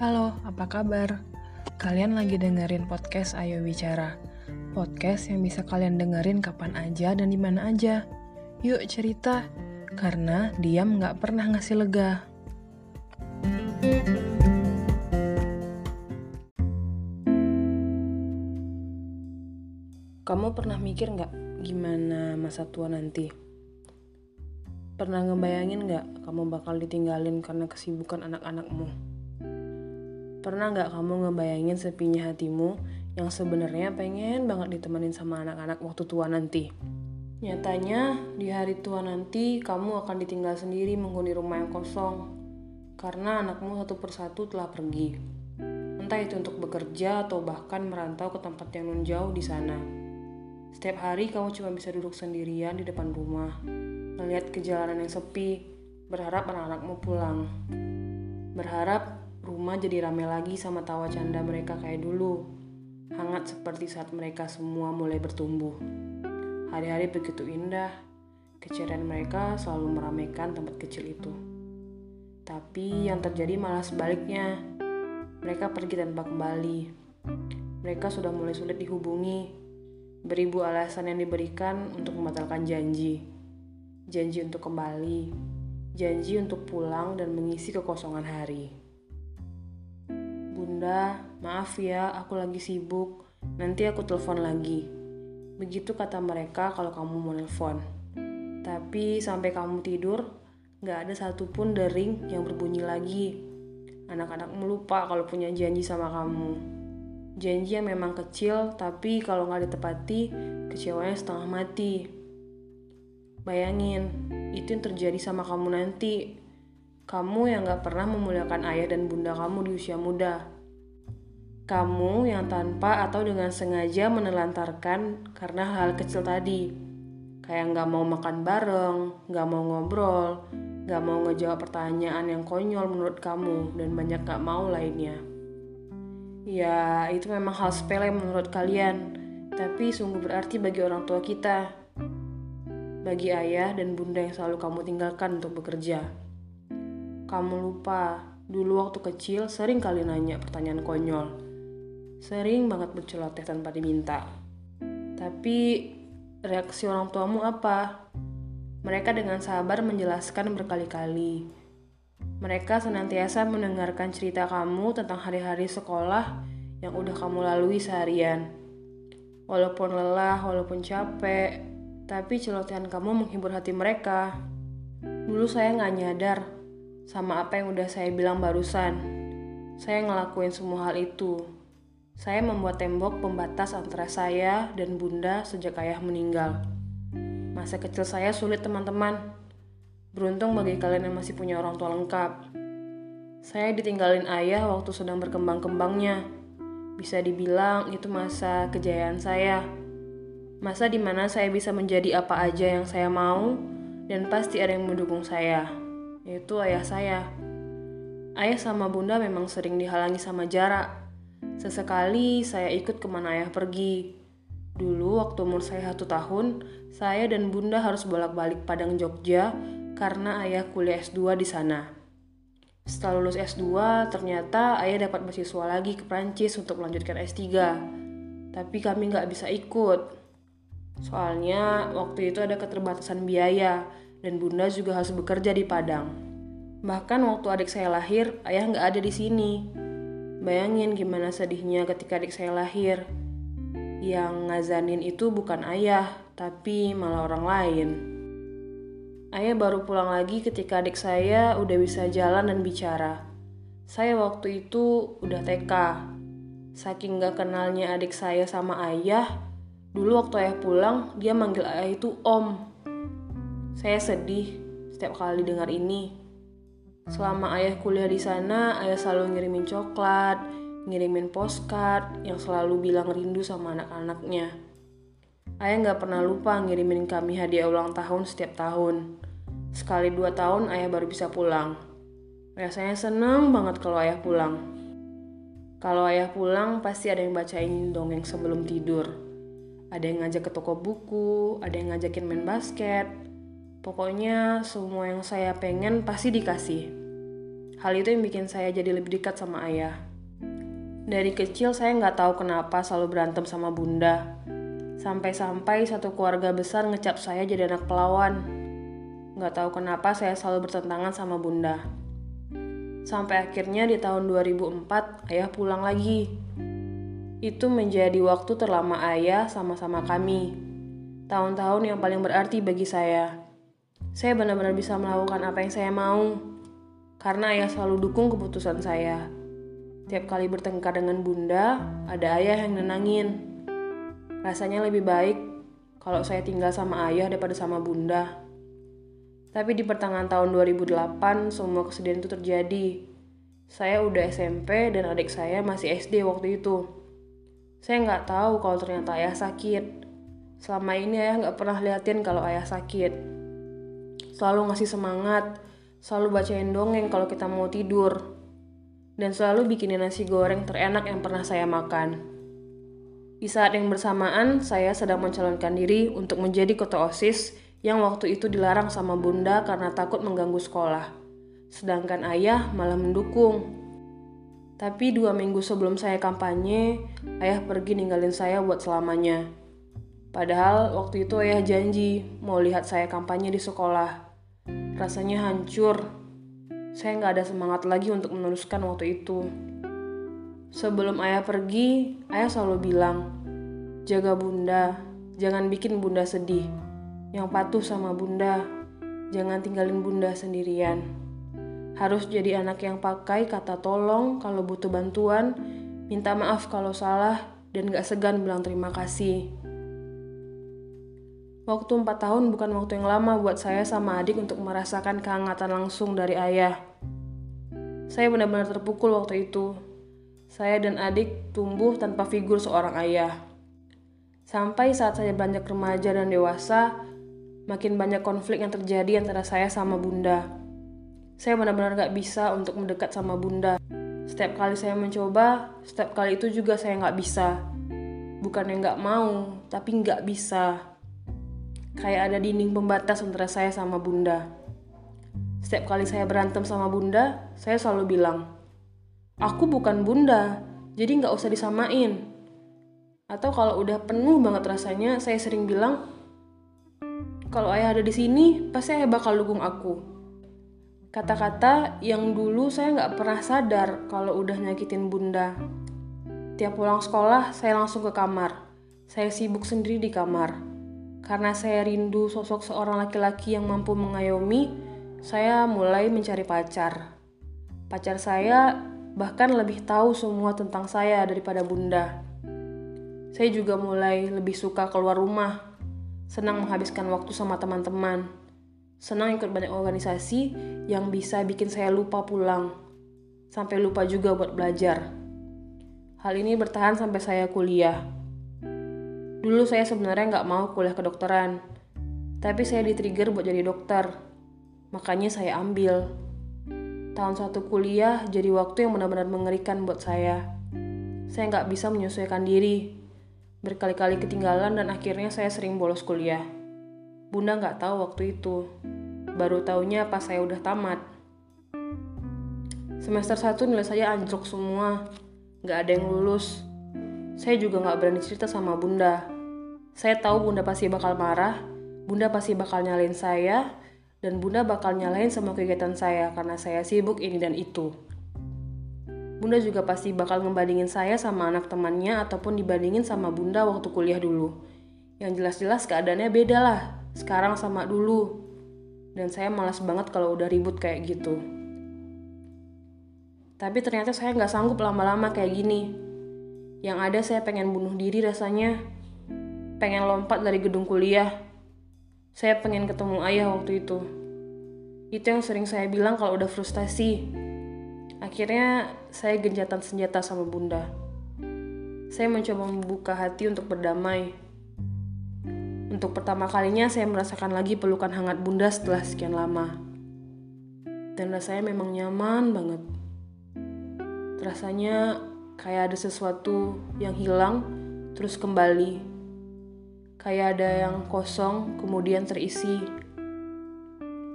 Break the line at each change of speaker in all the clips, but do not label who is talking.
Halo, apa kabar? Kalian lagi dengerin podcast Ayo Bicara. Podcast yang bisa kalian dengerin kapan aja dan di mana aja. Yuk cerita, karena diam nggak pernah ngasih lega. Kamu pernah mikir nggak gimana masa tua nanti? Pernah ngebayangin nggak kamu bakal ditinggalin karena kesibukan anak-anakmu? Pernah nggak kamu ngebayangin sepinya hatimu yang sebenarnya pengen banget ditemenin sama anak-anak waktu tua nanti? Nyatanya, di hari tua nanti kamu akan ditinggal sendiri menghuni rumah yang kosong karena anakmu satu persatu telah pergi. Entah itu untuk bekerja atau bahkan merantau ke tempat yang non jauh di sana. Setiap hari kamu cuma bisa duduk sendirian di depan rumah, melihat ke jalanan yang sepi, berharap anak-anakmu pulang. Berharap rumah jadi rame lagi sama tawa canda mereka kayak dulu, hangat seperti saat mereka semua mulai bertumbuh. Hari-hari begitu indah, keceriaan mereka selalu meramaikan tempat kecil itu. Tapi yang terjadi malah sebaliknya. Mereka pergi tanpa kembali. Mereka sudah mulai sulit dihubungi Beribu alasan yang diberikan untuk membatalkan janji. Janji untuk kembali, janji untuk pulang dan mengisi kekosongan hari. Bunda, maaf ya, aku lagi sibuk. Nanti aku telepon lagi. Begitu kata mereka kalau kamu mau nelfon. Tapi sampai kamu tidur, gak ada satupun dering yang berbunyi lagi. Anak-anak melupa kalau punya janji sama kamu. Janji yang memang kecil, tapi kalau nggak ditepati, kecewanya setengah mati. Bayangin, itu yang terjadi sama kamu nanti. Kamu yang gak pernah memuliakan ayah dan bunda kamu di usia muda. Kamu yang tanpa atau dengan sengaja menelantarkan karena hal kecil tadi. Kayak gak mau makan bareng, gak mau ngobrol, gak mau ngejawab pertanyaan yang konyol menurut kamu, dan banyak gak mau lainnya. Ya, itu memang hal sepele menurut kalian, tapi sungguh berarti bagi orang tua kita. Bagi ayah dan bunda yang selalu kamu tinggalkan untuk bekerja. Kamu lupa, dulu waktu kecil sering kali nanya pertanyaan konyol. Sering banget berceloteh tanpa diminta. Tapi reaksi orang tuamu apa? Mereka dengan sabar menjelaskan berkali-kali mereka senantiasa mendengarkan cerita kamu tentang hari-hari sekolah yang udah kamu lalui seharian. Walaupun lelah, walaupun capek, tapi celotehan kamu menghibur hati mereka. Dulu saya nggak nyadar sama apa yang udah saya bilang barusan. Saya ngelakuin semua hal itu. Saya membuat tembok pembatas antara saya dan bunda sejak ayah meninggal. Masa kecil saya sulit teman-teman. Beruntung bagi kalian yang masih punya orang tua lengkap. Saya ditinggalin ayah waktu sedang berkembang-kembangnya. Bisa dibilang itu masa kejayaan saya. Masa di mana saya bisa menjadi apa aja yang saya mau, dan pasti ada yang mendukung saya, yaitu ayah saya. Ayah sama bunda memang sering dihalangi sama jarak. Sesekali saya ikut ke mana ayah pergi. Dulu waktu umur saya satu tahun, saya dan bunda harus bolak-balik Padang Jogja karena ayah kuliah S2 di sana. Setelah lulus S2, ternyata ayah dapat beasiswa lagi ke Prancis untuk melanjutkan S3. Tapi kami nggak bisa ikut. Soalnya waktu itu ada keterbatasan biaya dan bunda juga harus bekerja di Padang. Bahkan waktu adik saya lahir, ayah nggak ada di sini. Bayangin gimana sedihnya ketika adik saya lahir. Yang ngazanin itu bukan ayah, tapi malah orang lain. Ayah baru pulang lagi ketika adik saya udah bisa jalan dan bicara. Saya waktu itu udah TK. Saking gak kenalnya adik saya sama ayah, dulu waktu ayah pulang, dia manggil ayah itu om. Saya sedih setiap kali dengar ini. Selama ayah kuliah di sana, ayah selalu ngirimin coklat, ngirimin postcard yang selalu bilang rindu sama anak-anaknya. Ayah nggak pernah lupa ngirimin kami hadiah ulang tahun setiap tahun. Sekali dua tahun ayah baru bisa pulang. Rasanya seneng banget kalau ayah pulang. Kalau ayah pulang pasti ada yang bacain dongeng sebelum tidur. Ada yang ngajak ke toko buku, ada yang ngajakin main basket. Pokoknya semua yang saya pengen pasti dikasih. Hal itu yang bikin saya jadi lebih dekat sama ayah. Dari kecil saya nggak tahu kenapa selalu berantem sama bunda. Sampai-sampai satu keluarga besar ngecap saya jadi anak pelawan. Nggak tahu kenapa saya selalu bertentangan sama bunda. Sampai akhirnya di tahun 2004 ayah pulang lagi. Itu menjadi waktu terlama ayah sama-sama kami. Tahun-tahun yang paling berarti bagi saya. Saya benar-benar bisa melakukan apa yang saya mau. Karena ayah selalu dukung keputusan saya. Tiap kali bertengkar dengan bunda, ada ayah yang nenangin. Rasanya lebih baik kalau saya tinggal sama ayah daripada sama bunda. Tapi di pertengahan tahun 2008, semua kesedihan itu terjadi. Saya udah SMP dan adik saya masih SD waktu itu. Saya nggak tahu kalau ternyata ayah sakit. Selama ini ayah nggak pernah liatin kalau ayah sakit. Selalu ngasih semangat, selalu bacain dongeng kalau kita mau tidur dan selalu bikinin nasi goreng terenak yang pernah saya makan. Di saat yang bersamaan, saya sedang mencalonkan diri untuk menjadi ketua OSIS yang waktu itu dilarang sama bunda karena takut mengganggu sekolah. Sedangkan ayah malah mendukung. Tapi dua minggu sebelum saya kampanye, ayah pergi ninggalin saya buat selamanya. Padahal waktu itu ayah janji mau lihat saya kampanye di sekolah. Rasanya hancur saya nggak ada semangat lagi untuk meneruskan waktu itu. Sebelum ayah pergi, ayah selalu bilang, jaga bunda, jangan bikin bunda sedih. Yang patuh sama bunda, jangan tinggalin bunda sendirian. Harus jadi anak yang pakai kata tolong kalau butuh bantuan, minta maaf kalau salah, dan gak segan bilang terima kasih. Waktu 4 tahun bukan waktu yang lama buat saya sama adik untuk merasakan kehangatan langsung dari ayah. Saya benar-benar terpukul waktu itu. Saya dan adik tumbuh tanpa figur seorang ayah. Sampai saat saya beranjak remaja dan dewasa, makin banyak konflik yang terjadi antara saya sama bunda. Saya benar-benar gak bisa untuk mendekat sama bunda. Setiap kali saya mencoba, setiap kali itu juga saya gak bisa. Bukan yang gak mau, tapi gak bisa. Kayak ada dinding pembatas antara saya sama bunda. Setiap kali saya berantem sama bunda, saya selalu bilang, aku bukan bunda, jadi nggak usah disamain. Atau kalau udah penuh banget rasanya, saya sering bilang, kalau ayah ada di sini, pasti ayah bakal dukung aku. Kata-kata yang dulu saya nggak pernah sadar kalau udah nyakitin bunda. Tiap pulang sekolah, saya langsung ke kamar. Saya sibuk sendiri di kamar. Karena saya rindu sosok seorang laki-laki yang mampu mengayomi, saya mulai mencari pacar. Pacar saya bahkan lebih tahu semua tentang saya daripada bunda. Saya juga mulai lebih suka keluar rumah, senang menghabiskan waktu sama teman-teman, senang ikut banyak organisasi yang bisa bikin saya lupa pulang, sampai lupa juga buat belajar. Hal ini bertahan sampai saya kuliah. Dulu saya sebenarnya nggak mau kuliah kedokteran, tapi saya di-trigger buat jadi dokter Makanya saya ambil. Tahun satu kuliah jadi waktu yang benar-benar mengerikan buat saya. Saya nggak bisa menyesuaikan diri. Berkali-kali ketinggalan dan akhirnya saya sering bolos kuliah. Bunda nggak tahu waktu itu. Baru taunya pas saya udah tamat. Semester 1 nilai saya anjlok semua. Nggak ada yang lulus. Saya juga nggak berani cerita sama bunda. Saya tahu bunda pasti bakal marah. Bunda pasti bakal nyalain saya dan bunda bakal nyalain semua kegiatan saya karena saya sibuk ini dan itu. Bunda juga pasti bakal ngebandingin saya sama anak temannya ataupun dibandingin sama bunda waktu kuliah dulu. Yang jelas-jelas keadaannya beda lah, sekarang sama dulu. Dan saya malas banget kalau udah ribut kayak gitu. Tapi ternyata saya nggak sanggup lama-lama kayak gini. Yang ada saya pengen bunuh diri rasanya. Pengen lompat dari gedung kuliah saya pengen ketemu ayah waktu itu. Itu yang sering saya bilang kalau udah frustasi. Akhirnya saya genjatan senjata sama bunda. Saya mencoba membuka hati untuk berdamai. Untuk pertama kalinya saya merasakan lagi pelukan hangat bunda setelah sekian lama. Dan rasanya memang nyaman banget. Rasanya kayak ada sesuatu yang hilang terus kembali kayak ada yang kosong kemudian terisi.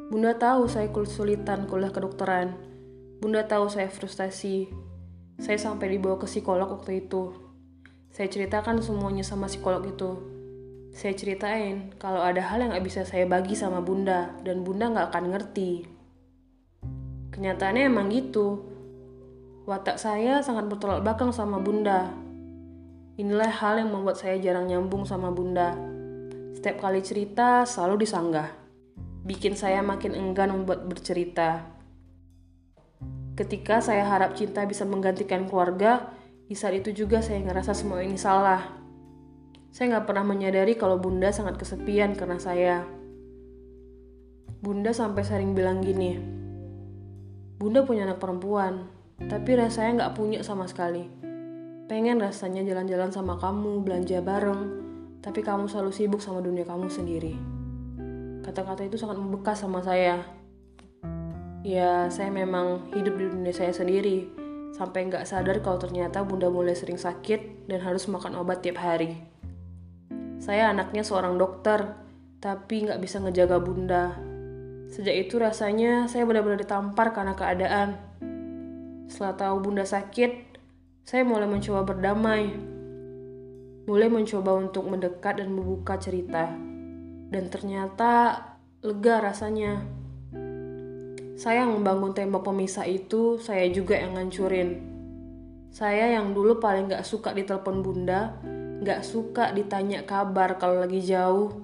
Bunda tahu saya kesulitan kuliah kedokteran. Bunda tahu saya frustasi. Saya sampai dibawa ke psikolog waktu itu. Saya ceritakan semuanya sama psikolog itu. Saya ceritain kalau ada hal yang gak bisa saya bagi sama bunda dan bunda gak akan ngerti. Kenyataannya emang gitu. Watak saya sangat bertolak belakang sama bunda. Inilah hal yang membuat saya jarang nyambung sama bunda. Setiap kali cerita selalu disanggah. Bikin saya makin enggan membuat bercerita. Ketika saya harap cinta bisa menggantikan keluarga, di saat itu juga saya ngerasa semua ini salah. Saya nggak pernah menyadari kalau bunda sangat kesepian karena saya. Bunda sampai sering bilang gini, Bunda punya anak perempuan, tapi rasanya nggak punya sama sekali. Pengen rasanya jalan-jalan sama kamu, belanja bareng, tapi kamu selalu sibuk sama dunia kamu sendiri. Kata-kata itu sangat membekas sama saya. Ya, saya memang hidup di dunia saya sendiri, sampai nggak sadar kalau ternyata bunda mulai sering sakit dan harus makan obat tiap hari. Saya anaknya seorang dokter, tapi nggak bisa ngejaga bunda. Sejak itu rasanya saya benar-benar ditampar karena keadaan. Setelah tahu bunda sakit, saya mulai mencoba berdamai. Mulai mencoba untuk mendekat dan membuka cerita. Dan ternyata lega rasanya. Saya yang membangun tembok pemisah itu, saya juga yang ngancurin. Saya yang dulu paling gak suka ditelepon bunda, gak suka ditanya kabar kalau lagi jauh,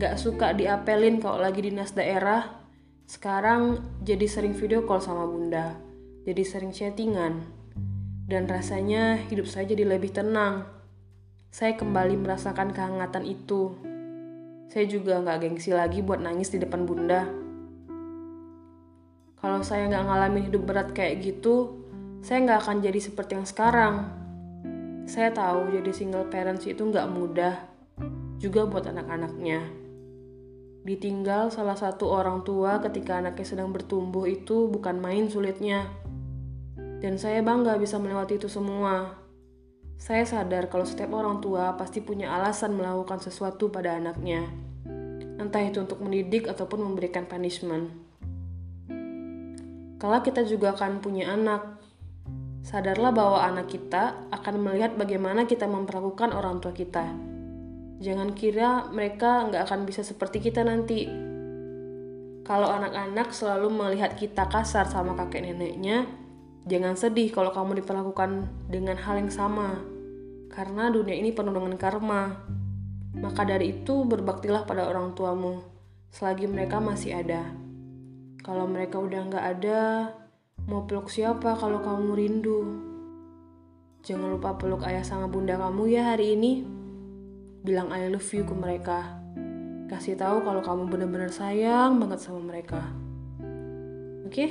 gak suka diapelin kalau lagi dinas daerah, sekarang jadi sering video call sama bunda, jadi sering chattingan. Dan rasanya hidup saya jadi lebih tenang. Saya kembali merasakan kehangatan itu. Saya juga gak gengsi lagi buat nangis di depan bunda kalau saya nggak ngalamin hidup berat kayak gitu, saya nggak akan jadi seperti yang sekarang. Saya tahu jadi single parents itu nggak mudah, juga buat anak-anaknya. Ditinggal salah satu orang tua ketika anaknya sedang bertumbuh itu bukan main sulitnya. Dan saya bangga bisa melewati itu semua. Saya sadar kalau setiap orang tua pasti punya alasan melakukan sesuatu pada anaknya. Entah itu untuk mendidik ataupun memberikan punishment. Kalau kita juga akan punya anak. Sadarlah bahwa anak kita akan melihat bagaimana kita memperlakukan orang tua kita. Jangan kira mereka nggak akan bisa seperti kita nanti. Kalau anak-anak selalu melihat kita kasar sama kakek neneknya, jangan sedih kalau kamu diperlakukan dengan hal yang sama. Karena dunia ini penuh dengan karma. Maka dari itu berbaktilah pada orang tuamu selagi mereka masih ada. Kalau mereka udah nggak ada, mau peluk siapa kalau kamu rindu? Jangan lupa peluk ayah sama bunda kamu ya hari ini. Bilang I love you ke mereka. Kasih tahu kalau kamu benar-benar sayang banget sama mereka. Oke? Okay?